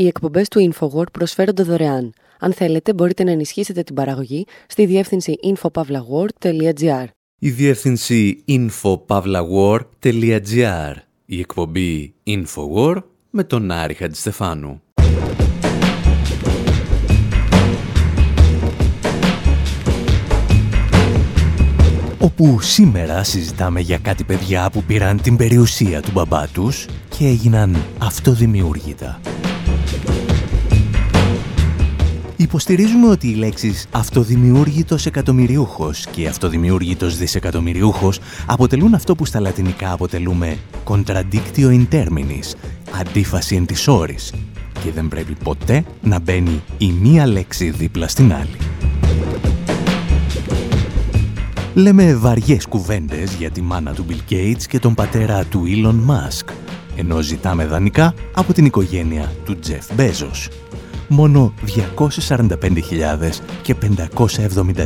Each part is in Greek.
Οι εκπομπές του InfoWord προσφέρονται δωρεάν. Αν θέλετε, μπορείτε να ενισχύσετε την παραγωγή στη διεύθυνση infopavlagor.gr. Η διεύθυνση infopavlagor.gr. Η εκπομπή InfoWord με τον Άρη Χατζηστεφάνου. όπου σήμερα συζητάμε για κάτι παιδιά που πήραν την περιουσία του μπαμπά τους και έγιναν αυτοδημιούργητα. Υποστηρίζουμε ότι οι λέξεις αυτοδημιούργητος εκατομμυριούχος και αυτοδημιούργητος δισεκατομμυριούχος αποτελούν αυτό που στα λατινικά αποτελούμε contradictio in terminis, αντίφαση εν της όρης και δεν πρέπει ποτέ να μπαίνει η μία λέξη δίπλα στην άλλη. Λέμε βαριές κουβέντες για τη μάνα του Bill Gates και τον πατέρα του Elon Musk, ενώ ζητάμε δανεικά από την οικογένεια του Jeff Bezos. Μόνο 245.000 και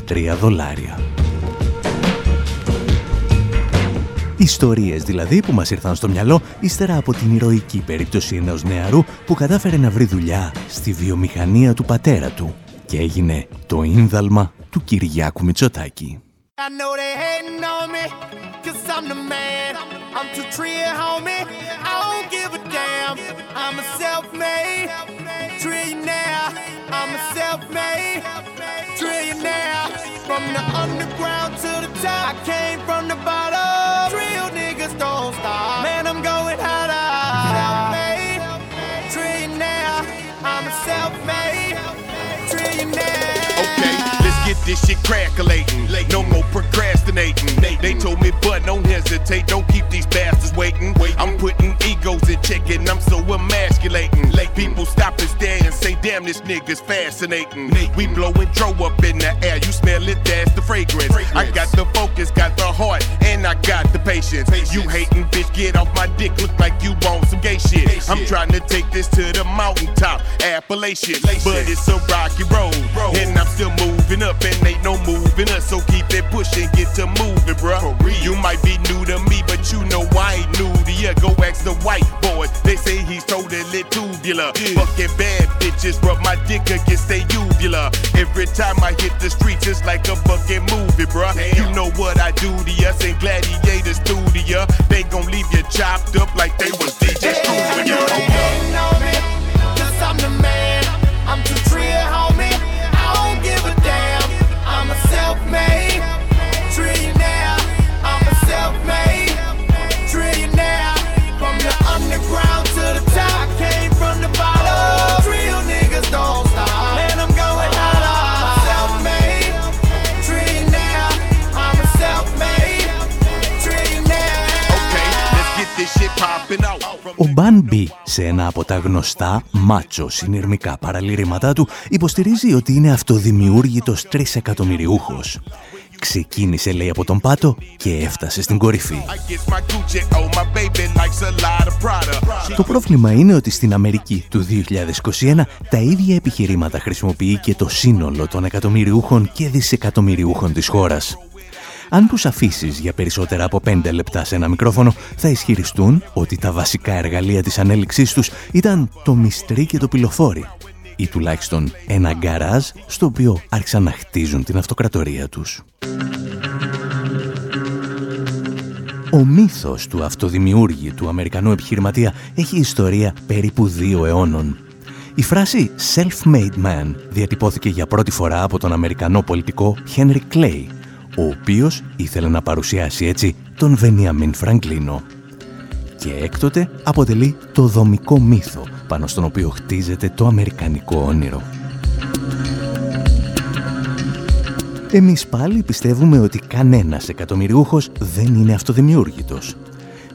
573 δολάρια. Ιστορίες δηλαδή που μας ήρθαν στο μυαλό ύστερα από την ηρωική περίπτωση ενός νεαρού που κατάφερε να βρει δουλειά στη βιομηχανία του πατέρα του και έγινε το ίνδαλμα του Κυριάκου Μητσοτάκη. I know they hating on me, cause I'm the top, I came from the bottom. Real niggas don't stop. Man, I'm going harder. Self-made trillionaire. I'm a self-made trillionaire. Okay, let's get this shit crackling. No more procrastinating. They told me, but don't hesitate. Don't keep these bastards waiting. Wait, I'm putting egos in check and I'm so emasculating. People stop and stare and say, damn, this nigga's fascinating. We blowing dro up in the air. You smell it, that's the fragrance. I got the focus, got the heart, and I got the patience. You hating, bitch, get off my dick. Look like you want some gay shit. I'm trying to take this to the mountaintop, Appalachian. But it's a rocky road. And I'm still moving up and ain't no moving us. So keep it pushing, get to moving, bruh. You might be new to me, but you know I ain't new Go ask the white boy. They say he's totally tubular. Yeah. Fucking bad bitches, but my dick against they uvula. Every time I hit the streets, it's like a fucking movie, bruh. Damn. You know what I do to us in Gladiator Studio. They gon' leave you chopped up like they was DJ Studio. I'm the man. I'm too trill, homie. I don't give a damn. Out. Ο Μπαν Μπι, σε ένα από τα γνωστά μάτσο συνειρμικά παραλήρηματά του, υποστηρίζει ότι είναι αυτοδημιούργητος τρισεκατομμυριούχος. Ξεκίνησε, λέει, από τον πάτο και έφτασε στην κορυφή. Το πρόβλημα είναι ότι στην Αμερική του 2021 τα ίδια επιχειρήματα χρησιμοποιεί και το σύνολο των εκατομμυριούχων και δισεκατομμυριούχων της χώρας. Αν τους αφήσεις για περισσότερα από 5 λεπτά σε ένα μικρόφωνο, θα ισχυριστούν ότι τα βασικά εργαλεία της ανέλυξής τους ήταν το μυστρί και το πυλοφόρι ή τουλάχιστον ένα γκαράζ στο οποίο άρχισαν να χτίζουν την αυτοκρατορία τους. Ο μύθος του αυτοδημιούργητου Αμερικανού επιχειρηματία έχει ιστορία περίπου δύο αιώνων. Η φράση «self-made man» διατυπώθηκε για πρώτη φορά από τον Αμερικανό πολιτικό Henry Clay, ο οποίος ήθελε να παρουσιάσει έτσι τον Βενιαμίν Φραγκλίνο. Και έκτοτε αποτελεί το δομικό μύθο πάνω στον οποίο χτίζεται το αμερικανικό όνειρο. Εμείς πάλι πιστεύουμε ότι κανένας εκατομμυριούχος δεν είναι αυτοδημιούργητος.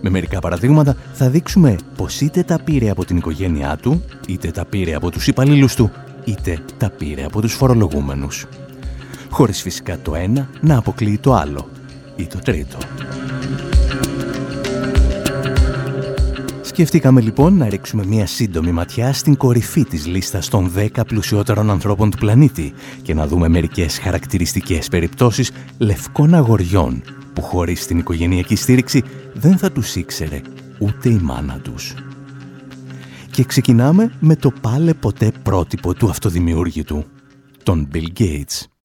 Με μερικά παραδείγματα θα δείξουμε πως είτε τα πήρε από την οικογένειά του, είτε τα πήρε από τους υπαλλήλους του, είτε τα πήρε από τους φορολογούμενους. Χωρίς φυσικά το ένα να αποκλείει το άλλο ή το τρίτο. Σκεφτήκαμε λοιπόν να ρίξουμε μια σύντομη ματιά στην κορυφή της λίστας των 10 πλουσιότερων ανθρώπων του πλανήτη και να δούμε μερικές χαρακτηριστικές περιπτώσεις λευκών αγοριών που χωρίς την οικογενειακή στήριξη δεν θα τους ήξερε ούτε η μάνα τους. Και ξεκινάμε με το πάλε ποτέ πρότυπο του αυτοδημιούργητου, τον Bill Gates.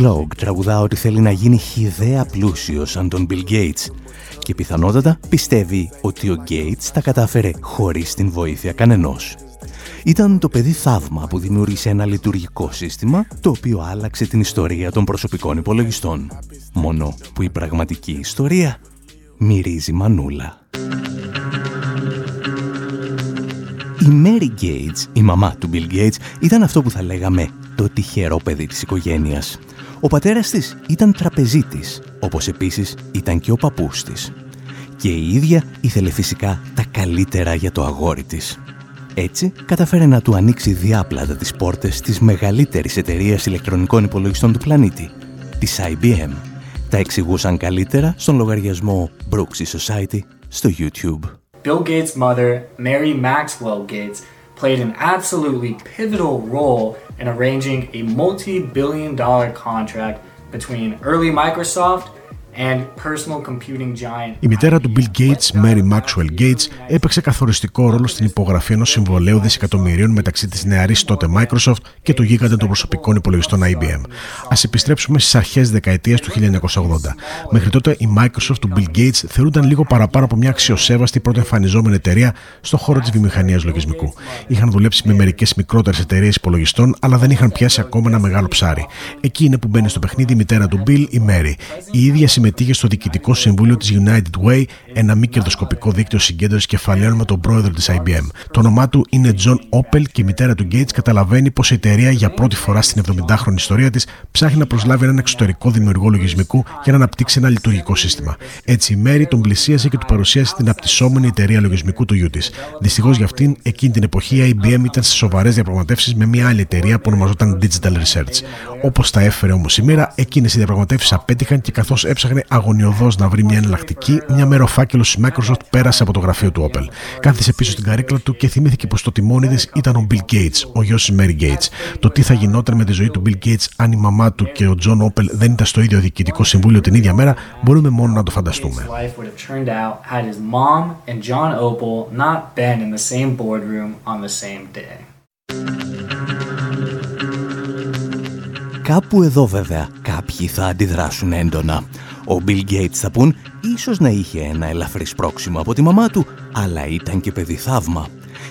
Ο Kick Glog τραγουδά ότι θέλει να γίνει χιδέα πλούσιο σαν τον Bill Gates και πιθανότατα πιστεύει ότι ο Gates τα κατάφερε χωρίς την βοήθεια κανενός. Ήταν το παιδί θαύμα που δημιούργησε ένα λειτουργικό σύστημα το οποίο άλλαξε την ιστορία των προσωπικών υπολογιστών. Μόνο που η πραγματική ιστορία μυρίζει μανούλα. Η Mary Gates, η μαμά του Bill Gates, ήταν αυτό που θα λέγαμε το τυχερό παιδί της οικογένειας. Ο πατέρας της ήταν τραπεζίτης, όπως επίσης ήταν και ο παππούς της. Και η ίδια ήθελε φυσικά τα καλύτερα για το αγόρι της. Έτσι, καταφέρε να του ανοίξει διάπλατα τις πόρτες της μεγαλύτερης εταιρείας ηλεκτρονικών υπολογιστών του πλανήτη, της IBM. Τα εξηγούσαν καλύτερα στον λογαριασμό Brooksy Society στο YouTube. Bill Gates' mother, Mary Maxwell Gates, played an absolutely pivotal role in arranging a multi-billion dollar contract between early Microsoft η μητέρα του Bill Gates, Mary Maxwell Gates, έπαιξε καθοριστικό ρόλο στην υπογραφή ενός συμβολέου δισεκατομμυρίων μεταξύ της νεαρής τότε Microsoft και του γίγαντα των προσωπικών υπολογιστών IBM. Α επιστρέψουμε στις αρχές δεκαετίας του 1980. Μέχρι τότε η Microsoft του Bill Gates θεωρούνταν λίγο παραπάνω από μια αξιοσέβαστη πρώτη εμφανιζόμενη εταιρεία στον χώρο της βιομηχανίας λογισμικού. Είχαν δουλέψει με μερικές μικρότερες εταιρείες υπολογιστών, αλλά δεν είχαν πιάσει ακόμα ένα μεγάλο ψάρι. Εκεί είναι που μπαίνει στο παιχνίδι η μητέρα του Bill, η Mary. Η ίδια συμμετείχε στο διοικητικό συμβούλιο της United Way, ένα μη κερδοσκοπικό δίκτυο συγκέντρωσης κεφαλαίων με τον πρόεδρο της IBM. Το όνομά του είναι John Opel και η μητέρα του Gates καταλαβαίνει πως η εταιρεία για πρώτη φορά στην 70χρονη ιστορία της ψάχνει να προσλάβει έναν εξωτερικό δημιουργό λογισμικού για να αναπτύξει ένα λειτουργικό σύστημα. Έτσι η Mary τον πλησίασε και του παρουσίασε την απτυσσόμενη εταιρεία λογισμικού του γιού της. Δυστυχώς για αυτήν, εκείνη την εποχή η IBM ήταν σε σοβαρές διαπραγματεύσεις με μια άλλη εταιρεία που ονομαζόταν Digital Research. Όπως τα έφερε όμως η μοίρα, εκείνες οι διαπραγματεύσεις απέτυχαν και καθώς έψαχνε αγωνιωδώς να βρει μια εναλλακτική, μια μέρα ο φάκελο τη Microsoft πέρασε από το γραφείο του Opel. Κάθισε πίσω στην καρέκλα του και θυμήθηκε πως το τιμόνι τη ήταν ο Bill Gates, ο γιος της Mary Gates. Το τι θα γινόταν με τη ζωή του Bill Gates αν η μαμά του και ο John Opel δεν ήταν στο ίδιο διοικητικό συμβούλιο την ίδια μέρα, μπορούμε μόνο να το φανταστούμε. Κάπου εδώ βέβαια κάποιοι θα αντιδράσουν έντονα. Ο Bill Gates θα πούν ίσως να είχε ένα ελαφρύ σπρώξιμο από τη μαμά του, αλλά ήταν και παιδί θαύμα.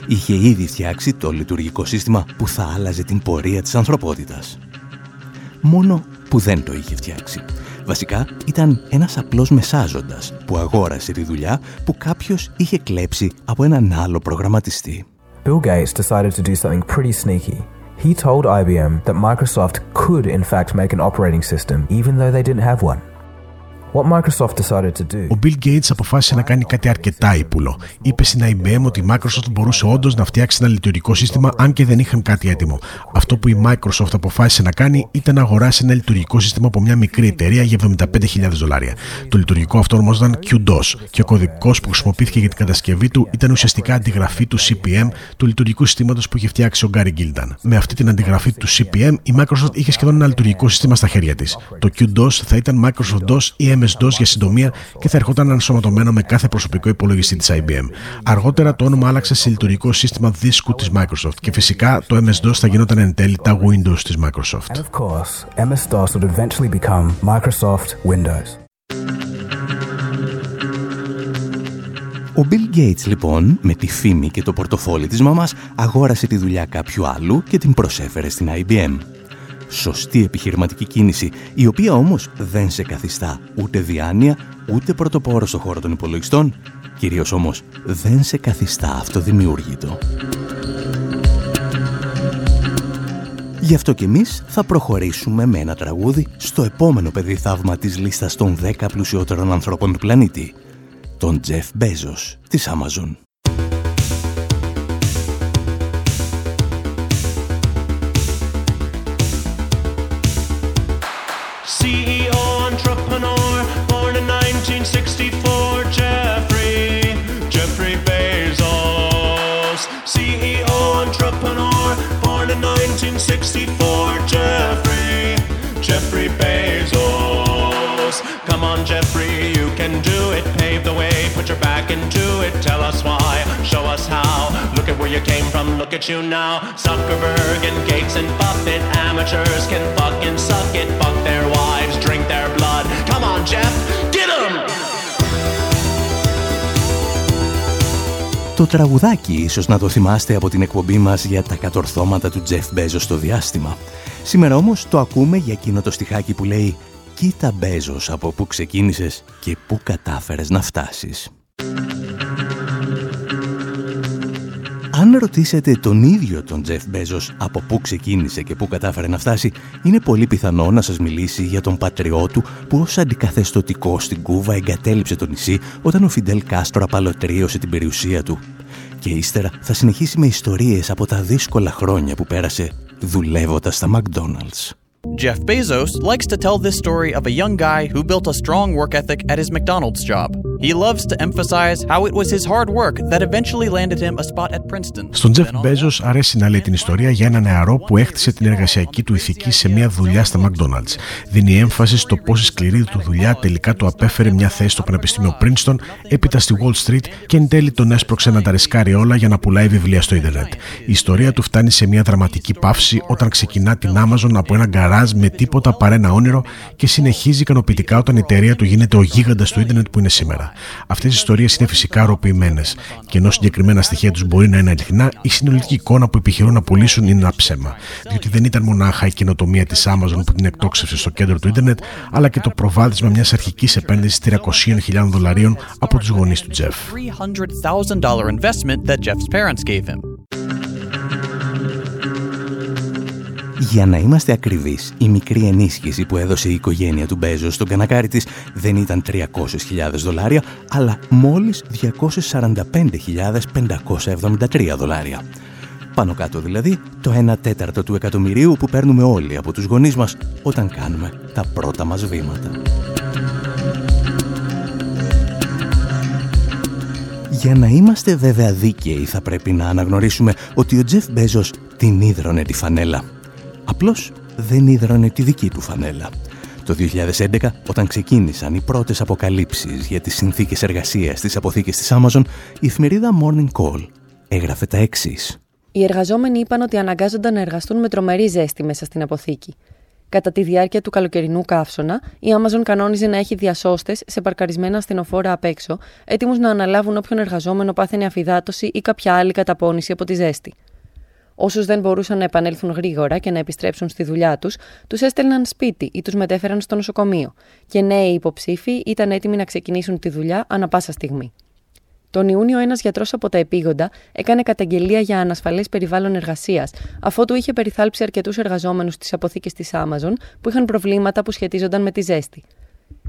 Είχε ήδη φτιάξει το λειτουργικό σύστημα που θα άλλαζε την πορεία της ανθρωπότητας. Μόνο που δεν το είχε φτιάξει. Βασικά ήταν ένας απλός μεσάζοντας που αγόρασε τη δουλειά που κάποιος είχε κλέψει από έναν άλλο προγραμματιστή. Bill Gates decided to do something pretty sneaky. He told IBM that Microsoft could in fact make an operating system even though they didn't have one. Ο Bill Gates αποφάσισε να κάνει κάτι αρκετά ύπουλο. Είπε στην IBM ότι η Microsoft μπορούσε όντως να φτιάξει ένα λειτουργικό σύστημα αν και δεν είχαν κάτι έτοιμο. Αυτό που η Microsoft αποφάσισε να κάνει ήταν να αγοράσει ένα λειτουργικό σύστημα από μια μικρή εταιρεία για 75.000 δολάρια. Το λειτουργικό αυτό ονομαζόταν QDOS και ο κωδικός που χρησιμοποιήθηκε για την κατασκευή του ήταν ουσιαστικά αντιγραφή του CPM, του λειτουργικού συστήματος που είχε φτιάξει ο Gary Gildan. Με αυτή την αντιγραφή του CPM, η Microsoft είχε σχεδόν ένα λειτουργικό σύστημα στα χέρια της. Το QDOS θα ήταν Microsoft DOS ή MS-DOS για συντομία και θα ερχόταν ενσωματωμένο με κάθε προσωπικό υπολογιστή της IBM. Αργότερα το όνομα άλλαξε σε λειτουργικό σύστημα δίσκου της Microsoft και φυσικά το MS-DOS θα γινόταν εν τέλει τα Windows της Microsoft. And of course, MS-DOS would eventually become Microsoft Windows. Ο Bill Gates λοιπόν με τη φήμη και το πορτοφόλι της μαμάς αγόρασε τη δουλειά κάποιου άλλου και την προσέφερε στην IBM. Σωστή επιχειρηματική κίνηση, η οποία όμως δεν σε καθιστά ούτε διάνοια, ούτε πρωτοπόρο στο χώρο των υπολογιστών, κυρίως όμως δεν σε καθιστά αυτοδημιούργητο. Γι' αυτό και εμείς θα προχωρήσουμε με ένα τραγούδι στο επόμενο παιδί θαύμα της λίστας των 10 πλουσιότερων ανθρώπων του πλανήτη, τον Τζεφ Μπέζος της Amazon. 1964, Jeffrey, Jeffrey Bezos. Come on, Jeffrey, you can do it. Pave the way, put your back into it. Tell us why, show us how. Look at where you came from, look at you now. Zuckerberg and Gates and Buffett, amateurs can fucking suck it. Fuck their wives, drink their blood. Come on, Jeff. Το τραγουδάκι ίσως να το θυμάστε από την εκπομπή μας για τα κατορθώματα του Τζεφ Μπέζος στο διάστημα. Σήμερα όμως το ακούμε για εκείνο το στιχάκι που λέει «Κοίτα Μπέζος από πού ξεκίνησες και πού κατάφερες να φτάσεις». Αν ρωτήσετε τον ίδιο τον Τζεφ Μπέζος από πού ξεκίνησε και πού κατάφερε να φτάσει, είναι πολύ πιθανό να σας μιλήσει για τον πατριό του που ως αντικαθεστωτικό στην Κούβα εγκατέλειψε το νησί όταν ο Φιντέλ Κάστρο απαλωτρίωσε την περιουσία του. Και ύστερα θα συνεχίσει με ιστορίες από τα δύσκολα χρόνια που πέρασε δουλεύοντας στα McDonald's. Jeff Bezos likes to tell this story of a young guy who built a strong work ethic at his McDonald's job. He loves to emphasize how it was his hard work that eventually landed him a spot at Princeton. Στον Jeff Bezos αρέσει να λέει την ιστορία για ένα νεαρό που έκτισε την εργασιακή του ηθική σε μια δουλειά στα McDonald's. Δίνει έμφαση στο πόση σκληρή του δουλειά τελικά του απέφερε μια θέση στο Πανεπιστήμιο Princeton, έπειτα στη Wall Street και εν τέλει τον έσπρωξε να τα ρισκάρει όλα για να πουλάει βιβλία στο Ιντερνετ. Η ιστορία του φτάνει σε μια δραματική παύση όταν ξεκινά την Amazon από ένα γκαράζ με τίποτα παρά ένα όνειρο και συνεχίζει ικανοποιητικά όταν η εταιρεία του γίνεται ο γίγαντας του ίντερνετ που είναι σήμερα. Αυτές οι ιστορίες είναι φυσικά αρρωποιημένε και ενώ συγκεκριμένα στοιχεία τους μπορεί να είναι αληθινά, η συνολική εικόνα που επιχειρούν να πουλήσουν είναι ένα ψέμα. Διότι δεν ήταν μονάχα η καινοτομία της Amazon που την εκτόξευσε στο κέντρο του ίντερνετ, αλλά και το προβάδισμα μιας αρχικής επένδυσης 300.000 δολαρίων από τους γονείς του Τζεφ. Για να είμαστε ακριβείς, η μικρή ενίσχυση που έδωσε η οικογένεια του Μπέζο στον κανακάρι της δεν ήταν 300.000 δολάρια, αλλά μόλις 245.573 δολάρια. Πάνω κάτω δηλαδή το 1 τέταρτο του εκατομμυρίου που παίρνουμε όλοι από τους γονείς μας όταν κάνουμε τα πρώτα μας βήματα. Για να είμαστε βέβαια δίκαιοι θα πρέπει να αναγνωρίσουμε ότι ο Τζεφ Μπέζος την ίδρωνε τη φανέλα Απλώς δεν ίδρωνε τη δική του φανέλα. Το 2011, όταν ξεκίνησαν οι πρώτες αποκαλύψεις για τις συνθήκες εργασίας στις αποθήκες της Amazon, η εφημερίδα Morning Call έγραφε τα εξής. Οι εργαζόμενοι είπαν ότι αναγκάζονταν να εργαστούν με τρομερή ζέστη μέσα στην αποθήκη. Κατά τη διάρκεια του καλοκαιρινού καύσωνα, η Amazon κανόνιζε να έχει διασώστες σε παρκαρισμένα ασθενοφόρα απ' έξω, έτοιμους να αναλάβουν όποιον εργαζόμενο πάθαινε αφυδάτωση ή κάποια άλλη καταπώνηση από τη ζέστη. Όσους δεν μπορούσαν να επανέλθουν γρήγορα και να επιστρέψουν στη δουλειά τους, τους έστελναν σπίτι ή τους μετέφεραν στο νοσοκομείο. Και νέοι υποψήφοι ήταν έτοιμοι να ξεκινήσουν τη δουλειά ανα πάσα στιγμή. Τον Ιούνιο, ένας γιατρός από τα επίγοντα έκανε καταγγελία για ανασφαλές περιβάλλον εργασίας, αφότου είχε περιθάλψει αρκετούς εργαζόμενους στι αποθήκε της Amazon που είχαν προβλήματα που σχετίζονταν με τη ζέστη.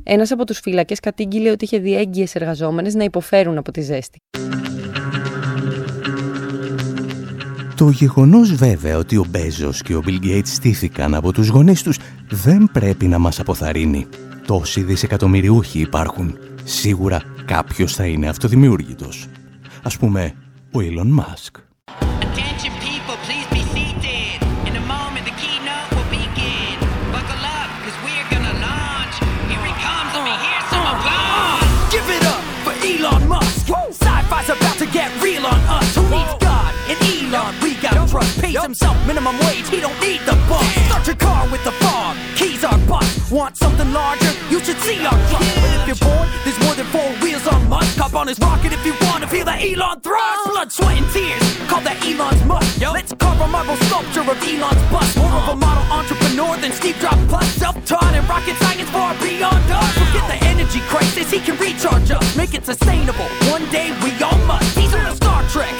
Ένας από τους φύλακες κατήγγειλε ότι είχε διέγγυες εργαζόμενες να υποφέρουν από τη ζέστη. Το γεγονός βέβαια ότι ο Μπέζος και ο Bill Gates στήθηκαν από τους γονείς τους δεν πρέπει να μας αποθαρρύνει. Τόσοι δισεκατομμυριούχοι υπάρχουν. Σίγουρα κάποιος θα είναι αυτοδημιούργητος. Ας πούμε, ο Elon Musk. Elon Musk. Sci-fi's about to get real on us. Who needs Elon? Trust. Pays himself minimum wage, he don't need the boss. Start your car with the fog, keys are bust. Want something larger? You should see our truck. But if you're bored, there's more than four wheels on Musk. Hop on his rocket if you want to feel that Elon thrust. Blood, sweat, and tears, call that Elon's must. Let's carve a marble sculpture of Elon's bust. More of a model entrepreneur than Steve Jobs plus. Self-taught and rocket science far beyond us. Forget the energy crisis, he can recharge us. Make it sustainable. One day we all must. He's on a Star Trek.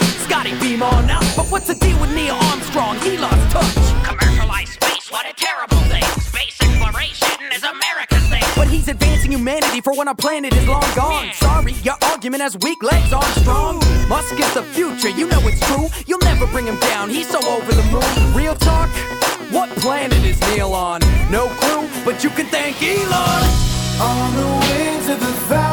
Scotty beam on out. But what's the deal with Neil Armstrong? He lost touch. Commercialized space, what a terrible thing. Space exploration is America's thing. But he's advancing humanity for when our planet is long gone. Sorry, your argument has weak legs, Armstrong. Musk is the future, you know it's true. You'll never bring him down, he's so over the moon. Real talk? What planet is Neil on? No clue, but you can thank Elon. On the wings of the Falcon,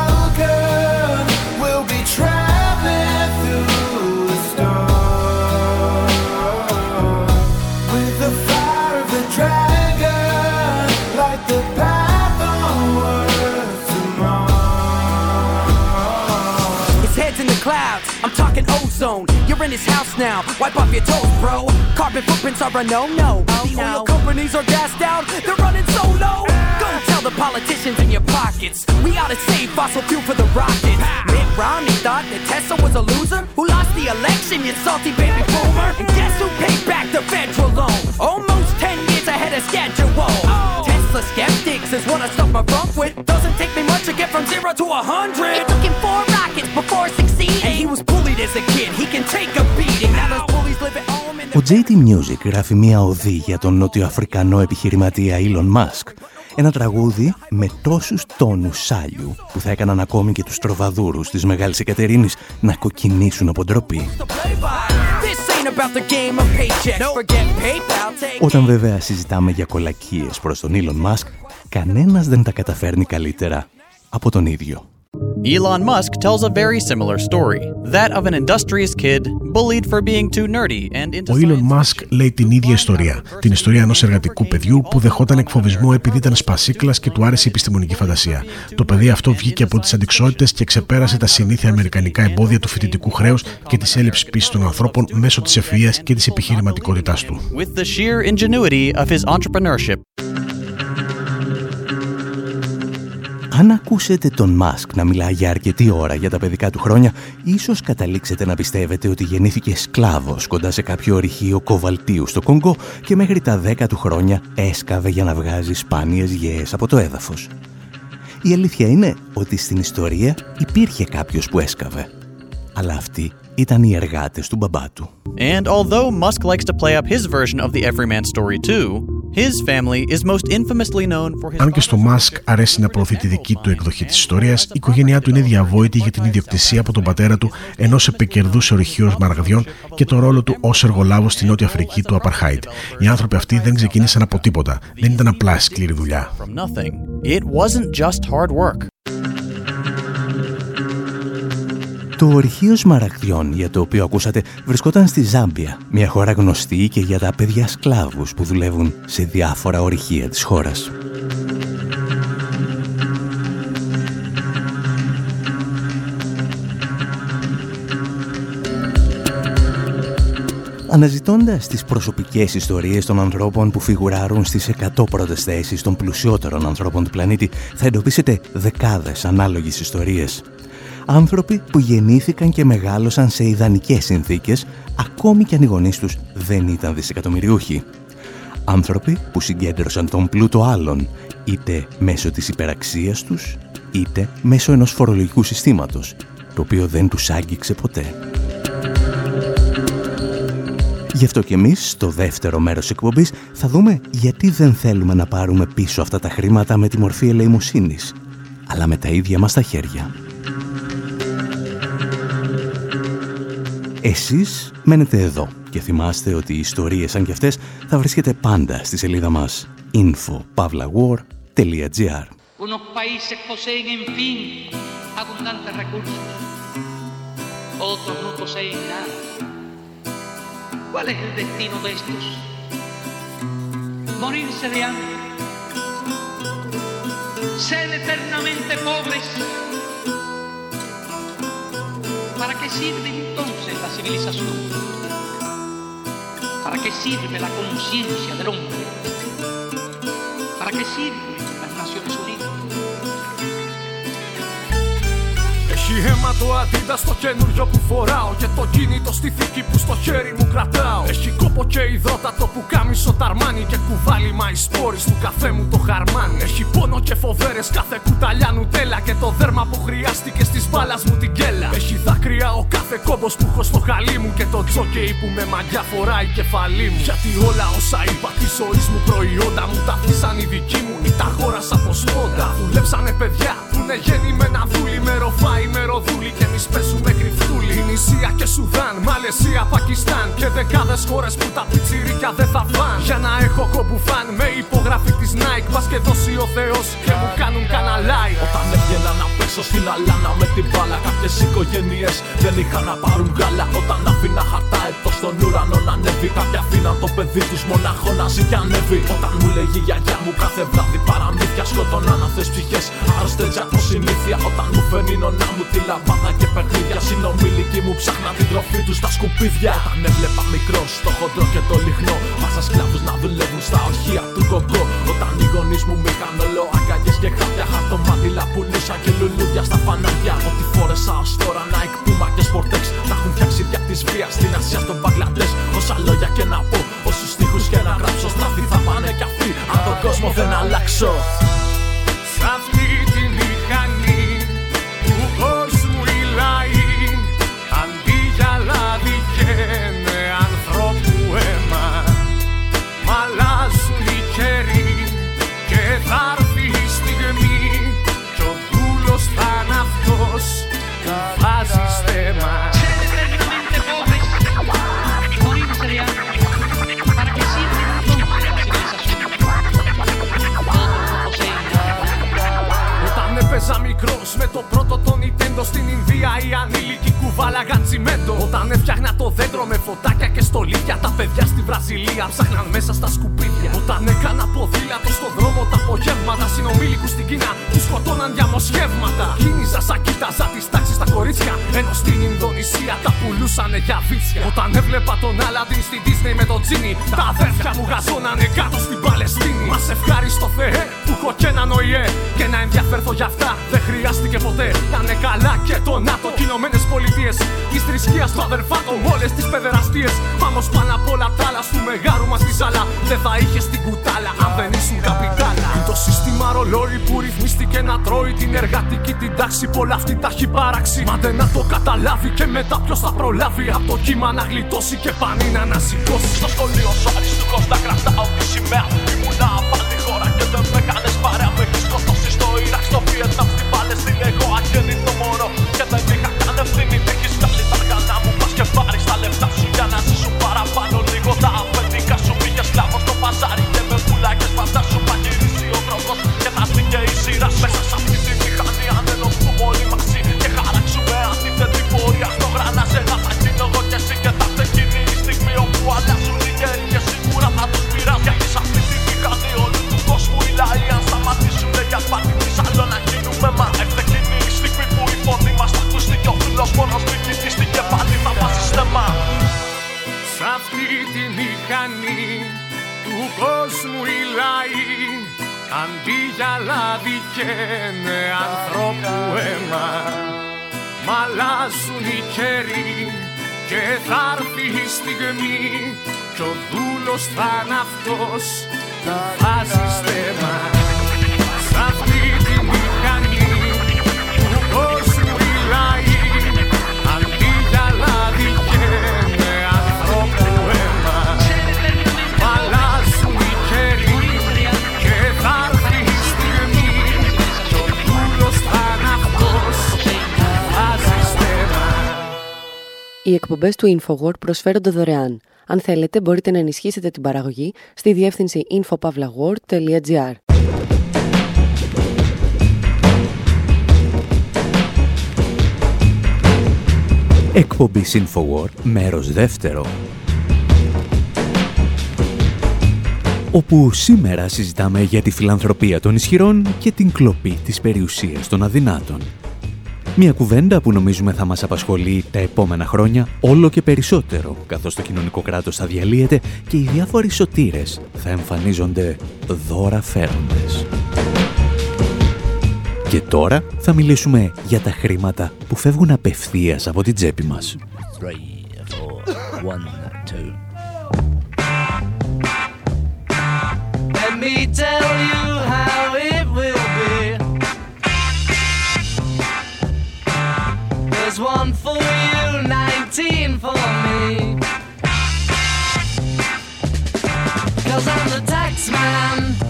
ozone. You're in his house now, wipe off your toes, bro. Carbon footprints are a no-no. Oh, the oil companies are gassed out, they're running so low. Go tell the politicians in your pockets, we ought to save fossil fuel for the rockets. Mitt Romney thought that Tesla was a loser, who lost the election, you salty baby boomer. And guess who paid back the federal loan? Almost 10 years ahead of schedule. Oh. Tesla skeptics is what I stuff my front with. Doesn't take me much to get from zero to a hundred. It took him four rockets before succeeding. And he was bullied as a kid. He can take a beating. Now those bullies live at home in Ο JT Music γράφει μία οδή για τον νότιο-αφρικανό επιχειρηματία Elon Musk. Ένα τραγούδι με τόσους τόνους σάλιου που θα έκαναν ακόμη και τους τροβαδούρους της Μεγάλης Εκατερίνης να κοκκινήσουν από ντροπή. This ain't about the game of paychecks. Forget PayPal. Take Όταν βέβαια συζητάμε για κολακίες προς τον Elon Musk, κανένας δεν τα καταφέρνει καλύτερα από τον ίδιο. Elon Musk tells a very similar story that of an industrious kid bullied for being too nerdy and into Ο Elon Musk λέει την ίδια ιστορία. Την ιστορία ενός εργατικού παιδιού που δεχόταν εκφοβισμό επειδή ήταν σπασίκλας και του άρεσε η επιστημονική φαντασία. Το παιδί αυτό βγήκε από τις αντικσότητες και ξεπέρασε τα συνήθεια αμερικανικά εμπόδια του φοιτητικού χρέους και της έλλειψης πίστη των ανθρώπων μέσω της ευφυία και της επιχειρηματικότητάς του. with the sheer ingenuity of his entrepreneurship. Αν ακούσετε τον Μάσκ να μιλάει για αρκετή ώρα για τα παιδικά του χρόνια, ίσως καταλήξετε να πιστεύετε ότι γεννήθηκε σκλάβος κοντά σε κάποιο ορυχείο κοβαλτίου στο Κονγκό και μέχρι τα 10 του χρόνια έσκαβε για να βγάζει σπάνιες γέες από το έδαφος. Η αλήθεια είναι ότι στην ιστορία υπήρχε κάποιος που έσκαβε. Αλλά αυτοί ήταν οι εργάτες του μπαμπά του. And although Musk likes to play up his version of the everyman story too, his family is most infamously known for his Αν και στο Musk αρέσει να προωθεί τη δική του εκδοχή της ιστορίας, η οικογένειά του είναι διαβόητη για την ιδιοκτησία από τον πατέρα του ενός επικερδούς ορυχείου μαραγδιών και τον ρόλο του ως εργολάβος στη Νότια Αφρική του Απαρχάιτ. Οι άνθρωποι αυτοί δεν ξεκίνησαν από τίποτα. Δεν ήταν απλά σκληρή δουλειά. from nothing. It wasn't just hard work. Το ορυχείο Σμαραγδιών για το οποίο ακούσατε βρισκόταν στη Ζάμπια, μια χώρα γνωστή και για τα παιδιά σκλάβους που δουλεύουν σε διάφορα ορυχεία της χώρας. Αναζητώντας τις προσωπικές ιστορίες των ανθρώπων που φιγουράρουν στις 100 πρώτες θέσεις των πλουσιότερων ανθρώπων του πλανήτη, θα εντοπίσετε δεκάδες ανάλογες ιστορίες. Άνθρωποι που γεννήθηκαν και μεγάλωσαν σε ιδανικές συνθήκες, ακόμη και αν οι γονείς τους δεν ήταν δισεκατομμυριούχοι. Άνθρωποι που συγκέντρωσαν τον πλούτο άλλων, είτε μέσω της υπεραξίας τους, είτε μέσω ενός φορολογικού συστήματος, το οποίο δεν τους άγγιξε ποτέ. Γι' αυτό και εμείς, στο δεύτερο μέρος εκπομπής, θα δούμε γιατί δεν θέλουμε να πάρουμε πίσω αυτά τα χρήματα με τη μορφή ελεημοσύνης, αλλά με τα ίδια μας τα χέρια. εσείς μένετε εδώ και θυμάστε ότι οι ιστορίες σαν κι αυτές θα βρίσκεται πάντα στη σελίδα μας info.pavlawar.gr ¿Cuál es el destino ¿Para qué sirve entonces la civilización? ¿Para qué sirve la conciencia del hombre? ¿Para qué sirven las Naciones Unidas? Αίμα το αντίδα στο καινούριο που φοράω. Και το κινητό στη θήκη που στο χέρι μου κρατάω. Έχει κόπο και υδρότατο που κάμισο ταρμάνι Και κουβάλι μα σπόρι του καφέ μου το χαρμάνι Έχει πόνο και φοβέρες κάθε κουταλιά νουτέλα Και το δέρμα που χρειάστηκε στις μπάλα μου την κέλα. Έχει δάκρυα ο κάθε κόμπος που έχω στο χαλί μου. Και το τζόκεϊ που με μαγιά φοράει κεφαλή μου. Γιατί όλα όσα είπα της ζωής μου προϊόντα μου Τα αφήσαν οι δικοί μου. Ή τα χώρασα από σπόντα Δουλέψανε παιδιά που είναι γεννημένα δούλοι με ροφάι με ροδούλη και εμείς πέσουμε κρυφτούλη. Ινησία και Σουδάν, Μαλαισία, Πακιστάν και δεκάδες χώρες που τα πιτσιρίκια δεν θα φαν. Για να έχω κομπουφάν με υπογραφή της Nike, πας και δώσει ο Θεός και μου κάνουν καναλάι. Όταν έβγαινα να πέσω στην αλάνα με την μπάλα, κάποιες οικογένειες δεν είχαν να πάρουν γάλα. Όταν αφήνα χαρτά έτο στον ουρανό να ανέβει, κάποια αφήναν το παιδί τους μονάχο να ζει και ανέβει. Όταν μου λέγει η γιαγιά μου κάθε βράδυ παραμύθια σκοτώναν αυτέ ψυχές. Άρρωστες από συνήθεια όταν μου φέρνει νονά μου τη λαμπάδα και παιχνίδια. Συνομιλικοί μου ψάχνα την τροφή τους στα σκουπίδια. Όταν έβλεπα μικρό στο χοντρό και το λιχνό. Βάζα σκλάβους να δουλεύουν στα ορχεία του κοκκό. Όταν οι γονείς μου με είχαν όλο αγκαγιέ και χάπια. Χαρτομάτιλα πουλούσα και λουλούδια στα φανάρια. Ό,τι φόρεσα ως τώρα Nike, Puma και Sportex. Τα έχουν φτιάξει δια της βίας στην Ασία, στον Μπαγκλαντές. Όσα λόγια και να πω, όσους τείχου και να γράψω. Στραφή θα πάνε κι αυτοί. Αν τον κόσμο δεν αλλάξω. Στην Ινδία, οι ανήλικοι κουβάλαγαν τσιμέντο. Όταν έφτιαχνα το δέντρο με φωτάκια και στολίδια, τα παιδιά στη Βραζιλία ψάχναν μέσα στα σκουπίδια. Όταν έκανα ποδήλατο στον δρόμο τα απογεύματα, συνομήλικους στην Κίνα του σκοτώναν διαμοσχεύματα. Κίνηζα σαν κοίταζα τις τάξεις στα κορίτσια, ενώ στην Ινδονησία τα πουλούσανε για βίτσια. Όταν έβλεπα τον Άλαντιν στην Disney με τον Τζίνι, τα αδέρφια μου γαζώνανε κάτω στην Παλαιστίνη. Μας ευχάριστο Θεέ που έχω και έναν ΟΗΕ και να ενδιαφέρθω για αυτά δεν χρειάστηκε ποτέ. Να είναι καλά και το ΝΑΤΟ και Ηνωμένε Πολιτείες. Της θρησκείας του αδερφάτων, όλες τις παιδεραστίες. Πάμε πάνω απ' όλα τα άλλα του μεγάρου μας τη ζάλα. Δεν θα είχε την κουτάλα αν δεν ήσουν καπιτάλα. Το σύστημα ρολόι που ρυθμίστηκε να τρώει την εργατική την τάξη. Πολλά αυτή τα έχει παράξει. Μα δεν να το καταλάβει και μετά ποιος θα προλάβει. Από το κύμα να γλιτώσει και πανί να ανασηκώσει. Στο σχολείο σου αριστούχος να κρατάω τη σημαία Ήμουνα πάλι χώρα και δεν με κάνες παρέα Με έχεις σκοτώσει στο Ιράκ, στο Βιετνάμ, στην Παλαιστίνη Εγώ αγέννητο μωρό και δεν είχα καν ευθύνη Μ' έχεις βγάλει τα αργανά μου, πας και πάρεις τα λεφτά σου Για να ζήσουν παραπάνω σειρά Μέσα σε αυτή τη μηχανή αν ενωθούμε όλοι μαζί. Και χαράξουμε αντίθετη πορεία στο γρανάζ Ένα θα γίνω εγώ και εσύ και θα έρθει εκείνη η στιγμή όπου αλλάζουν οι καιροί και σίγουρα θα τους πειράζει Γιατί σε αυτή τη μηχανή όλου του κόσμου. Οι λαοί αν σταματήσουν για πάλι τι άλλο να γίνουμε μα. Έρθε εκείνη η στιγμή που η φωνή μας θα ακουστεί και ο φίλος μόνος μην κοιτήσει και πάλι θα βάζει στεμά Σ' αυτή τη μηχανή του κόσμου οι λαοί Αντί για λάδι καίνε ανθρώπου αίμα Μ' αλλάζουν οι καιροί και θα έρθει η στιγμή Κι ο δούλος θα είναι αυτός που βάζει στέμα Οι εκπομπές του InfoWord προσφέρονται δωρεάν. Αν θέλετε, μπορείτε να ενισχύσετε την παραγωγή στη διεύθυνση infopavlagor.gr. Εκπομπή Infowar, μέρος δεύτερο. Όπου σήμερα συζητάμε για τη φιλανθρωπία των ισχυρών και την κλοπή της περιουσίας των αδυνάτων. Μια κουβέντα που νομίζουμε θα μας απασχολεί τα επόμενα χρόνια όλο και περισσότερο, καθώς το κοινωνικό κράτος θα διαλύεται και οι διάφοροι σωτήρες θα εμφανίζονται δώρα φέροντες. Και τώρα θα μιλήσουμε για τα χρήματα που φεύγουν απευθείας από την τσέπη μας. Let me tell you There's one for you, 19 for me. Cause I'm the tax man.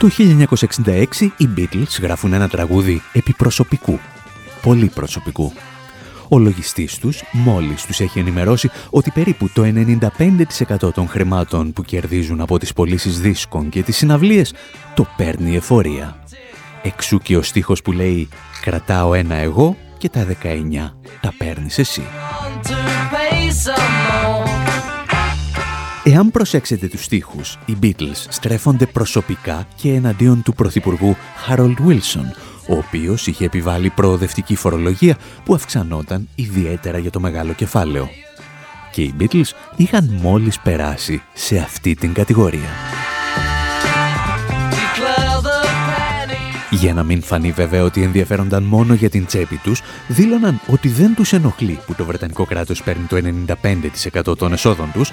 Το 1966 οι Beatles γράφουν ένα τραγούδι επί προσωπικού. Πολύ προσωπικού. Ο λογιστής τους μόλις τους έχει ενημερώσει ότι περίπου το 95% των χρημάτων που κερδίζουν από τις πωλήσεις δίσκων και τις συναυλίες το παίρνει η εφορία. Εξού και ο στίχος που λέει «Κρατάω ένα εγώ και τα 19 τα παίρνεις εσύ». Εάν προσέξετε τους στίχους, οι Beatles στρέφονται προσωπικά και εναντίον του Πρωθυπουργού Harold Wilson, ο οποίος είχε επιβάλει προοδευτική φορολογία που αυξανόταν ιδιαίτερα για το μεγάλο κεφάλαιο. Και οι Beatles είχαν μόλις περάσει σε αυτή την κατηγορία. Declare the penny. Για να μην φανεί βέβαια ότι ενδιαφέρονταν μόνο για την τσέπη τους, δήλωναν ότι δεν τους ενοχλεί που το Βρετανικό κράτος παίρνει το 95% των εσόδων τους,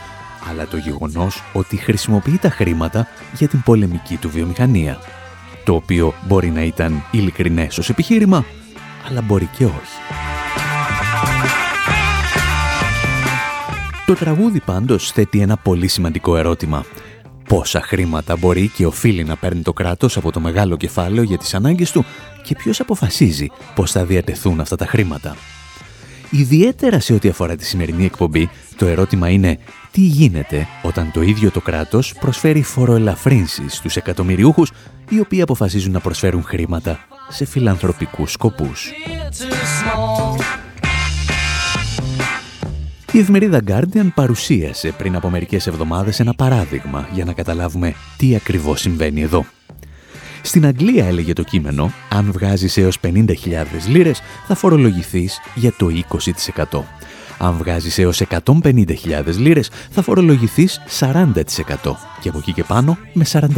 αλλά το γεγονός ότι χρησιμοποιεί τα χρήματα για την πολεμική του βιομηχανία. Το οποίο μπορεί να ήταν ειλικρινές ως επιχείρημα, αλλά μπορεί και όχι. Το τραγούδι πάντως θέτει ένα πολύ σημαντικό ερώτημα. Πόσα χρήματα μπορεί και οφείλει να παίρνει το κράτος από το μεγάλο κεφάλαιο για τις ανάγκες του και ποιος αποφασίζει πώς θα διατεθούν αυτά τα χρήματα; Ιδιαίτερα σε ό,τι αφορά τη σημερινή εκπομπή, το ερώτημα είναι τι γίνεται όταν το ίδιο το κράτος προσφέρει φοροελαφρύνσεις στους εκατομμυριούχους οι οποίοι αποφασίζουν να προσφέρουν χρήματα σε φιλανθρωπικούς σκοπούς; Too small. Η εφημερίδα Guardian παρουσίασε πριν από μερικές εβδομάδες ένα παράδειγμα για να καταλάβουμε τι ακριβώς συμβαίνει εδώ. Στην Αγγλία έλεγε το κείμενο, αν βγάζεις έως 50.000 λίρες θα φορολογηθείς για το 20%. Αν βγάζεις έως 150.000 λίρες θα φορολογηθείς 40% και από εκεί και πάνω με 45%.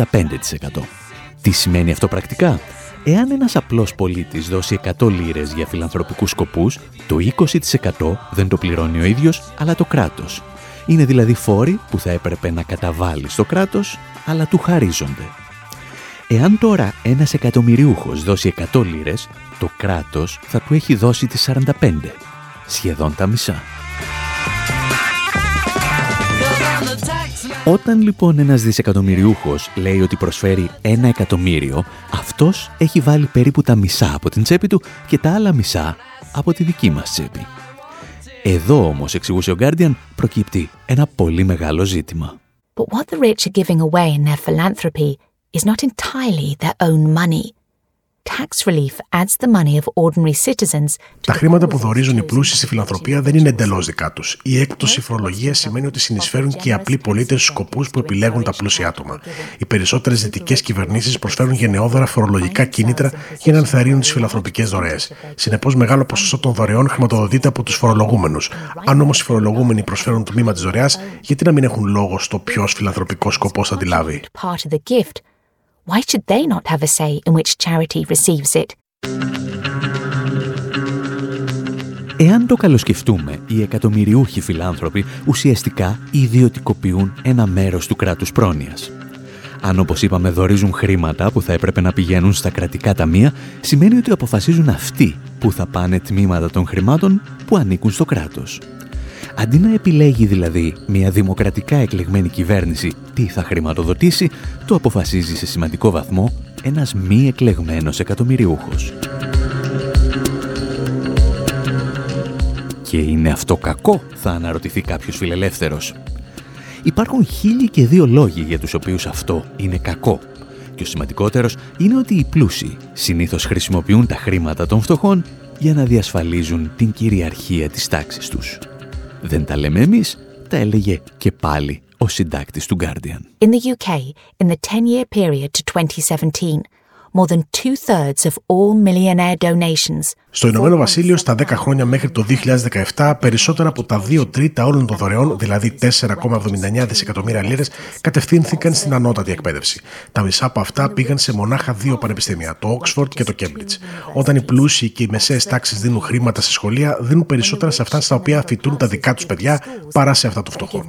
Τι σημαίνει αυτό πρακτικά; Εάν ένας απλός πολίτης δώσει 100 λίρες για φιλανθρωπικούς σκοπούς, το 20% δεν το πληρώνει ο ίδιος, αλλά το κράτος. Είναι δηλαδή φόροι που θα έπρεπε να καταβάλει στο κράτος, αλλά του χαρίζονται. Εάν τώρα ένας εκατομμυριούχος δώσει 100 λίρες, το κράτος θα του έχει δώσει τις 45, σχεδόν τα μισά. Όταν λοιπόν ένας δισεκατομμυριούχος λέει ότι προσφέρει ένα εκατομμύριο, αυτός έχει βάλει περίπου τα μισά από την τσέπη του και τα άλλα μισά από τη δική μας τσέπη. Εδώ όμως, εξηγούσε ο Guardian, προκύπτει ένα πολύ μεγάλο ζήτημα. But what the rich are giving away in their philanthropy is not entirely their own money. Τα χρήματα που δορίζουν οι πλούσιοι στη φιλανθρωπία δεν είναι εντελώς δικά τους. Η έκπτωση φορολογίας σημαίνει ότι συνεισφέρουν και οι απλοί πολίτες στου σκοπούς που επιλέγουν τα πλούσια άτομα. Οι περισσότερες δυτικές κυβερνήσεις προσφέρουν γενναιόδωρα φορολογικά κίνητρα για να ενθαρρύνουν τις φιλανθρωπικές δωρεές. Συνεπώς, μεγάλο ποσοστό των δωρεών χρηματοδοτείται από τους φορολογούμενους. Αν όμως οι φορολογούμενοι προσφέρουν το τμήμα της δωρεάς, γιατί να μην έχουν λόγο στο ποιος φιλανθρωπικός σκοπός θα τη λάβει. Part of the gift. Why should they not have a say in which charity receives it? Εάν το καλοσκεφτούμε, οι εκατομμυριούχοι φιλάνθρωποι ουσιαστικά ιδιωτικοποιούν ένα μέρος του κράτους πρόνοιας. Αν όπως είπαμε δορίζουν χρήματα που θα έπρεπε να πηγαίνουν στα κρατικά ταμεία, σημαίνει ότι αποφασίζουν αυτοί που θα πάνε τμήματα των χρημάτων που ανήκουν στο κράτος. Αντί να επιλέγει δηλαδή μια δημοκρατικά εκλεγμένη κυβέρνηση τι θα χρηματοδοτήσει, το αποφασίζει σε σημαντικό βαθμό ένας μη εκλεγμένος εκατομμυριούχος. Και είναι αυτό κακό, θα αναρωτηθεί κάποιος φιλελεύθερος. Υπάρχουν χίλιοι και δύο λόγοι για τους οποίους αυτό είναι κακό. Και ο σημαντικότερος είναι ότι οι πλούσιοι συνήθως χρησιμοποιούν τα χρήματα των φτωχών για να διασφαλίζουν την κυριαρχία της τάξης τους. Δεν τα λέμε εμείς, τα έλεγε και πάλι ο συντάκτης του Guardian. In the UK, in the 10-year period to 2017, more than two-thirds of all millionaire donations Στο Ηνωμένο Βασίλειο, στα 10 χρόνια μέχρι το 2017, περισσότερα από τα 2 τρίτα όλων των δωρεών, δηλαδή 4,79 δισεκατομμύρια λίρες, κατευθύνθηκαν στην ανώτατη εκπαίδευση. Τα μισά από αυτά πήγαν σε μονάχα δύο πανεπιστήμια, το Oxford και το Cambridge. Όταν οι πλούσιοι και οι μεσαίες τάξεις δίνουν χρήματα σε σχολεία, δίνουν περισσότερα σε αυτά στα οποία φοιτούν τα δικά τους παιδιά παρά σε αυτά των φτωχών.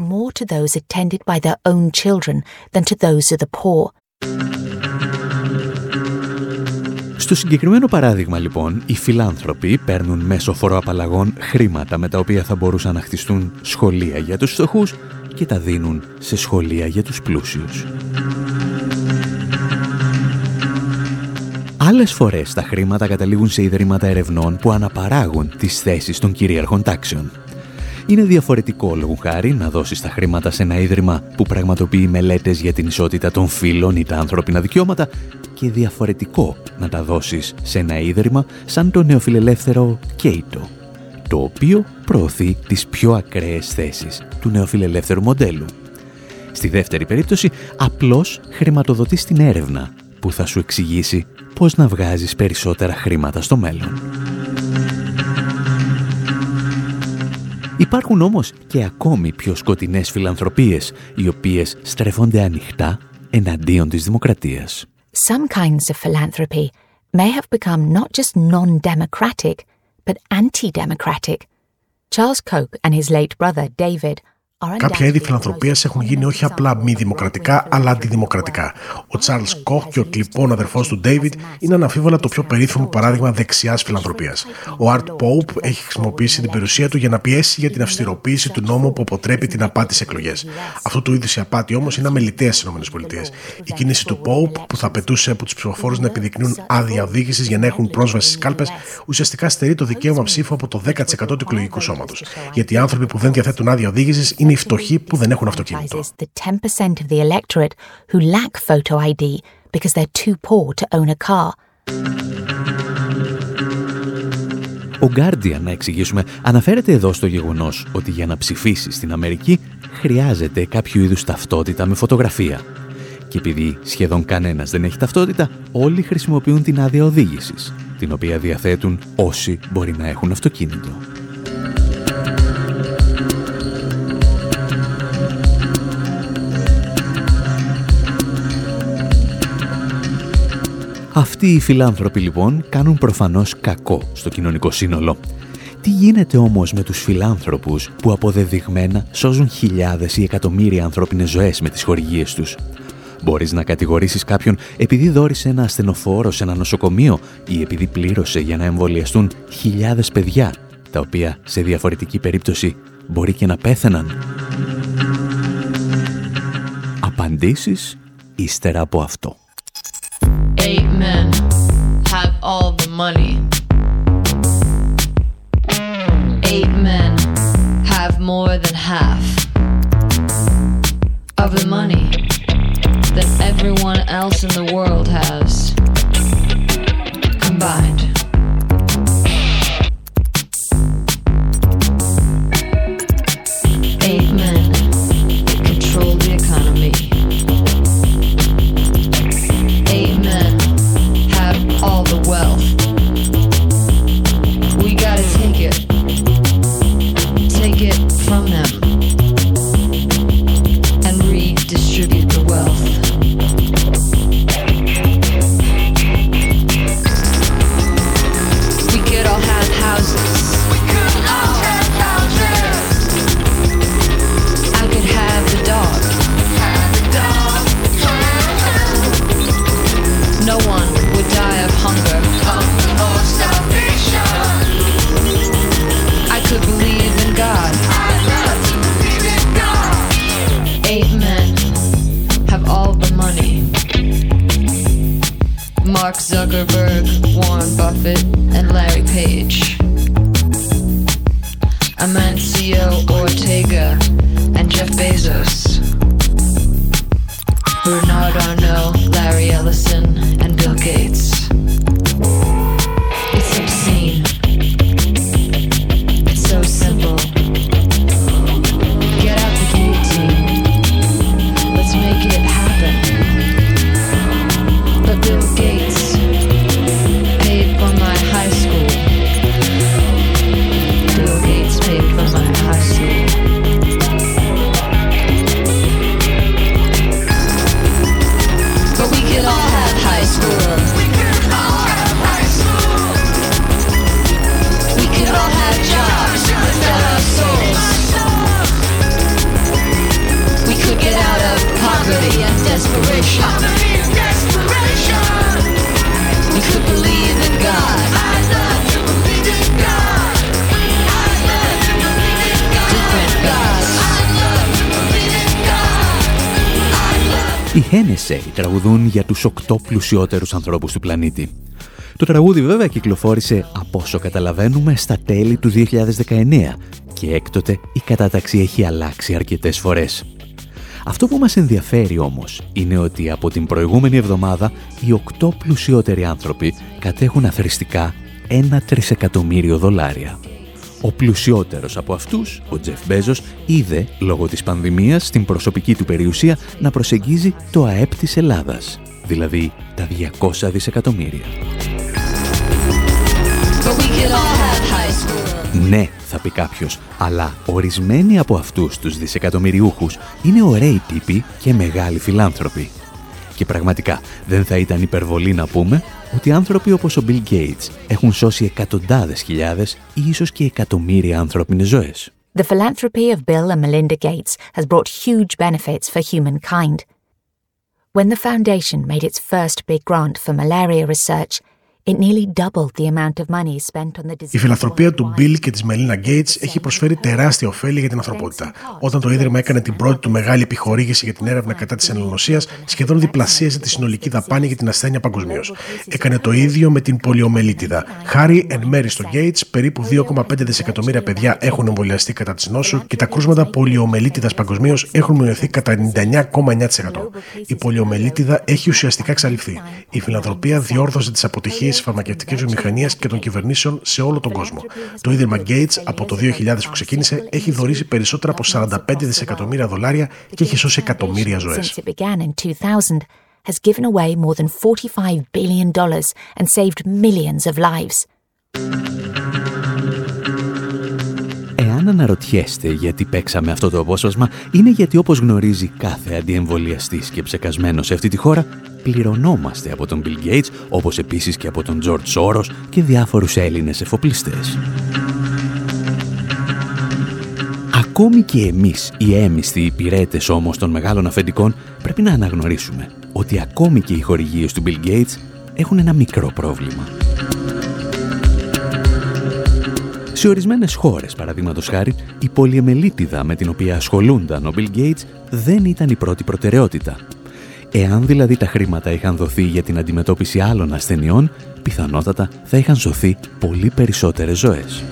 Στο συγκεκριμένο παράδειγμα λοιπόν, οι φιλάνθρωποι παίρνουν μέσω φοροαπαλλαγών χρήματα με τα οποία θα μπορούσαν να χτιστούν σχολεία για τους φτωχούς και τα δίνουν σε σχολεία για τους πλούσιους. Άλλες φορές τα χρήματα καταλήγουν σε ιδρύματα ερευνών που αναπαράγουν τις θέσεις των κυρίαρχων τάξεων. Είναι διαφορετικό λόγου χάρη να δώσεις τα χρήματα σε ένα ίδρυμα που πραγματοποιεί μελέτες για την ισότητα των φύλων ή τα ανθρώπινα δικαιώματα και διαφορετικό να τα δώσεις σε ένα ίδρυμα σαν το νεοφιλελεύθερο Κέιτο, το οποίο προωθεί τις πιο ακραίες θέσεις του νεοφιλελεύθερου μοντέλου. Στη δεύτερη περίπτωση, απλώς χρηματοδοτείς την έρευνα που θα σου εξηγήσει πώς να βγάζεις περισσότερα χρήματα στο μέλλον. Υπάρχουν όμως και ακόμη πιο σκοτεινές φιλανθρωπίες, οι οποίες στρέφονται ανοιχτά εναντίον της δημοκρατίας. Some kinds of philanthropy may have become not just non-democratic, but anti-democratic. Charles Koch and his late brother David Κάποια είδη φιλανθρωπίας έχουν γίνει όχι απλά μη δημοκρατικά, αλλά αντιδημοκρατικά. Ο Τσάρλς Κοχ και ο κλειπών αδερφός του Ντέιβιτ είναι αναμφίβολα το πιο περίφημο παράδειγμα δεξιάς φιλανθρωπίας. Ο Art Pope έχει χρησιμοποιήσει την περιουσία του για να πιέσει για την αυστηροποίηση του νόμου που αποτρέπει την απάτη σε εκλογές. Αυτό του είδους η απάτη όμως είναι αμεληταία στις ΗΠΑ. Η κίνηση του Pope, που θα απαιτούσε από τους ψηφοφόρους να επιδεικνύουν άδεια οδήγησης για να έχουν πρόσβαση στις κάλπες, ουσιαστικά στερεί το δικαίωμα ψήφου από το 10% του εκλογικού σώματος. Γιατί οι άνθρωποι που δεν διαθέτουν άδεια οδήγησης είναι οι φτωχοί που δεν έχουν αυτοκίνητο. the 10% of the electorate who lack photo ID because they're too poor to own a car. Ο Guardian, να εξηγήσουμε, αναφέρεται εδώ στο γεγονός ότι για να ψηφίσει στην Αμερική χρειάζεται κάποιο είδους ταυτότητα με φωτογραφία. Και επειδή σχεδόν κανένας δεν έχει ταυτότητα, όλοι χρησιμοποιούν την άδεια οδήγησης, την οποία διαθέτουν όσοι μπορεί να έχουν αυτοκίνητο. Αυτοί οι φιλάνθρωποι λοιπόν κάνουν προφανώς κακό στο κοινωνικό σύνολο. Τι γίνεται όμως με τους φιλάνθρωπους που αποδεδειγμένα σώζουν χιλιάδες ή εκατομμύρια ανθρώπινες ζωές με τις χορηγίες τους; Μπορείς να κατηγορήσεις κάποιον επειδή δόρισε ένα ασθενοφόρο σε ένα νοσοκομείο ή επειδή πλήρωσε για να εμβολιαστούν χιλιάδες παιδιά, τα οποία σε διαφορετική περίπτωση μπορεί και να πέθαιναν; Απαντήσεις ύστερα από αυτό. Eight men have all the money. Eight men have more than half of the money that everyone else in the world has combined. Οι Hennessy τραγουδούν για τους οκτώ πλουσιότερους ανθρώπους του πλανήτη. Το τραγούδι βέβαια κυκλοφόρησε από όσο καταλαβαίνουμε στα τέλη του 2019 και έκτοτε η κατάταξη έχει αλλάξει αρκετές φορές. Αυτό που μας ενδιαφέρει όμως είναι ότι από την προηγούμενη εβδομάδα οι οκτώ πλουσιότεροι άνθρωποι κατέχουν αθρηστικά ένα τρισεκατομμύριο δολάρια. Ο πλουσιότερος από αυτούς, ο Τζεφ Μπέζος, είδε, λόγω της πανδημίας, στην προσωπική του περιουσία να προσεγγίζει το ΑΕΠ της Ελλάδας, δηλαδή τα 200 δισεκατομμύρια. But we could all have high school. Ναι, θα πει κάποιος, αλλά ορισμένοι από αυτούς τους δισεκατομμυριούχους είναι ωραίοι τύποι και μεγάλοι φιλάνθρωποι. Και πραγματικά δεν θα ήταν υπερβολή να πούμε ότι άνθρωποι όπως ο Bill Gates έχουν σώσει εκατοντάδες χιλιάδες ή ίσως και εκατομμύρια ανθρώπινες ζωές. The philanthropy of Bill and Melinda Gates has brought huge benefits for humankind. When the foundation made its first big grant for malaria research, it nearly doubled the amount of money spent on the disease. Η φιλανθρωπία του Bill και της Μελίνα Gates έχει προσφέρει τεράστια ωφέλη για την ανθρωπότητα. Όταν το Ίδρυμα έκανε την πρώτη του μεγάλη επιχορήγηση για την έρευνα κατά της ανελονοσία, σχεδόν διπλασίασε τη συνολική δαπάνη για την ασθένεια παγκοσμίως. Έκανε το ίδιο με την πολιομελίτιδα. Χάρη εν μέρη στο Gates, περίπου 2,5 δισεκατομμύρια παιδιά έχουν εμβολιαστεί κατά της νόσου και τα κρούσματα πολιομελίτιδας παγκοσμίως έχουν μειωθεί κατά 99,9%. Η πολιομελίτιδα έχει ουσιαστικά εξαλειφθεί. Η φιλανθρωπία διόρθωσε τις αποτυχίες της φαρμακευτικής βιομηχανίας και των κυβερνήσεων σε όλο τον κόσμο. Το Ίδρυμα Gates από το 2000 που ξεκίνησε έχει δωρήσει περισσότερα από 45 δισεκατομμύρια δολάρια και έχει σώσει εκατομμύρια ζωές. Since it began in 2000, has αναρωτιέστε γιατί παίξαμε αυτό το απόσπασμα, είναι γιατί όπως γνωρίζει κάθε αντιεμβολιαστής και ψεκασμένος σε αυτή τη χώρα, πληρωνόμαστε από τον Bill Gates, όπως επίσης και από τον George Soros και διάφορους Έλληνες εφοπλιστές. Ακόμη και εμείς, οι έμιστοι υπηρέτες όμως των μεγάλων αφεντικών, πρέπει να αναγνωρίσουμε ότι ακόμη και οι χορηγίες του Bill Gates έχουν ένα μικρό πρόβλημα. Σε ορισμένες χώρες, παραδείγματος χάρη, η πολυεμελίτιδα με την οποία ασχολούνταν ο Bill Gates δεν ήταν η πρώτη προτεραιότητα. Εάν δηλαδή τα χρήματα είχαν δοθεί για την αντιμετώπιση άλλων ασθενειών, πιθανότατα θα είχαν σωθεί πολύ περισσότερες ζωές.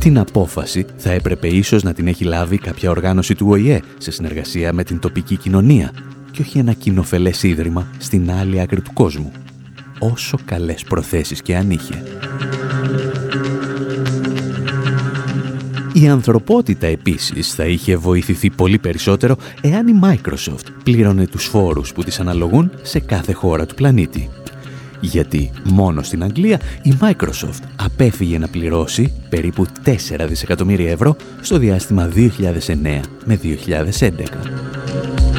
Την απόφαση θα έπρεπε ίσως να την έχει λάβει κάποια οργάνωση του ΟΗΕ σε συνεργασία με την τοπική κοινωνία και όχι ένα κοινοφελές ίδρυμα στην άλλη άκρη του κόσμου. Όσο καλές προθέσεις και αν είχε. Η ανθρωπότητα επίσης θα είχε βοηθηθεί πολύ περισσότερο εάν η Microsoft πλήρωνε τους φόρους που της αναλογούν σε κάθε χώρα του πλανήτη. Γιατί μόνο στην Αγγλία η Microsoft απέφυγε να πληρώσει περίπου 4 δισεκατομμύρια ευρώ στο διάστημα 2009 με 2011.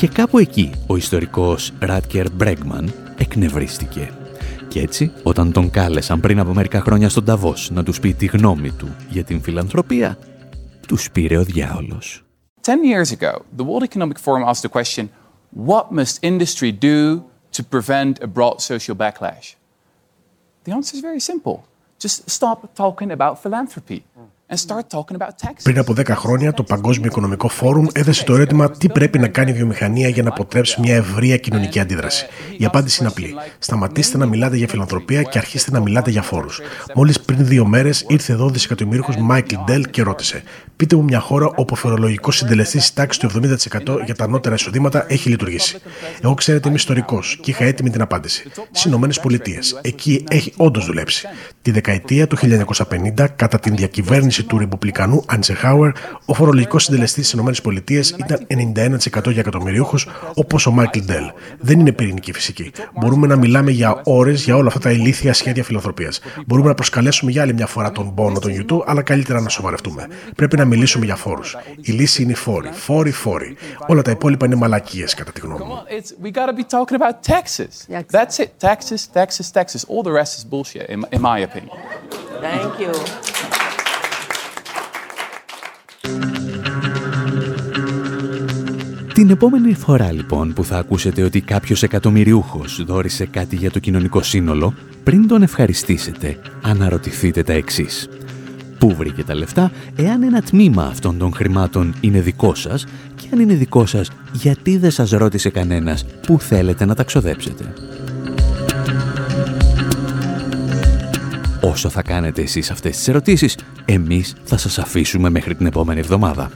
Και κάπου εκεί ο ιστορικός Ράτκερ Μπρέγκμαν εκνευρίστηκε. Και έτσι, όταν τον κάλεσαν πριν από μερικά χρόνια στον Ταβός να τους πει τη γνώμη του για την φιλανθρωπία, τους πήρε ο διάολος. Ten years ago, the World Economic Forum asked the question, what must industry do to prevent a broad social backlash? The answer is very simple. Just stop talking about philanthropy and start talking about taxes. Πριν από 10 χρόνια, το Παγκόσμιο Οικονομικό Φόρουμ έδεσε το ερώτημα τι πρέπει να κάνει η βιομηχανία για να αποτρέψει μια ευρεία κοινωνική αντίδραση. Η απάντηση είναι απλή. Σταματήστε να μιλάτε για φιλανθρωπία και αρχίστε να μιλάτε για φόρους. Μόλις πριν δύο μέρες ήρθε εδώ ο δισεκατομμύριχο Μάικλ Ντέλ και ρώτησε: Πείτε μου μια χώρα όπου ο φορολογικός συντελεστής της τάξης του 70% για τα ανώτερα εισοδήματα έχει λειτουργήσει. Εγώ ξέρετε είμαι ιστορικός και είχα έτοιμη την απάντηση. Στις Ηνωμένες Πολιτείες. Εκεί έχει όντως δουλέψει. Τη δεκαετία του 1950, κατά την διακυβέρνηση του Ρεπουμπλικανού Αντζεχάουερ, ο φορολογικός συντελεστής στι ΗΠΑ ήταν 91% για εκατομμυριούχου, όπως ο Μάικλ Ντέλ. Δεν είναι πυρηνική φυσική. Μπορούμε να μιλάμε για ώρες για όλα αυτά τα ηλίθια σχέδια φιλανθρωπία. Μπορούμε να προσκαλέσουμε για άλλη μια φορά τον πόνο των YouTube, αλλά καλύτερα να σοβαρευτούμε. Πρέπει να μιλήσουμε για φόρους. Η λύση είναι οι φόροι. Φόροι, φόροι. Όλα τα υπόλοιπα είναι μαλακίες, κατά τη γνώμη μου. It's, we got to be talking about taxes. That's it. Taxes, taxes, taxes. All the rest is bullshit, in, in my opinion. Thank you. Την επόμενη φορά λοιπόν που θα ακούσετε ότι κάποιος εκατομμυριούχος δόρισε κάτι για το κοινωνικό σύνολο, πριν τον ευχαριστήσετε, αναρωτηθείτε τα εξής. Πού βρήκε τα λεφτά, εάν ένα τμήμα αυτών των χρημάτων είναι δικό σας και αν είναι δικό σας, γιατί δεν σας ρώτησε κανένας πού θέλετε να τα ξοδέψετε. Όσο θα κάνετε εσείς αυτές τις ερωτήσεις, εμείς θα σας αφήσουμε μέχρι την επόμενη εβδομάδα.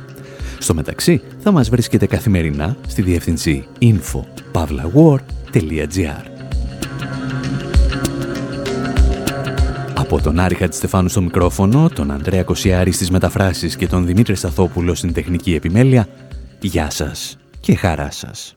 Στο μεταξύ, θα μας βρίσκετε καθημερινά στη διεύθυνση info.pavlawar.gr Από τον Άρη Χατζηστεφάνου στο μικρόφωνο, τον Ανδρέα Κοσιάρη στις μεταφράσεις και τον Δημήτρη Σταθόπουλο στην τεχνική επιμέλεια, γεια σας και χαρά σας.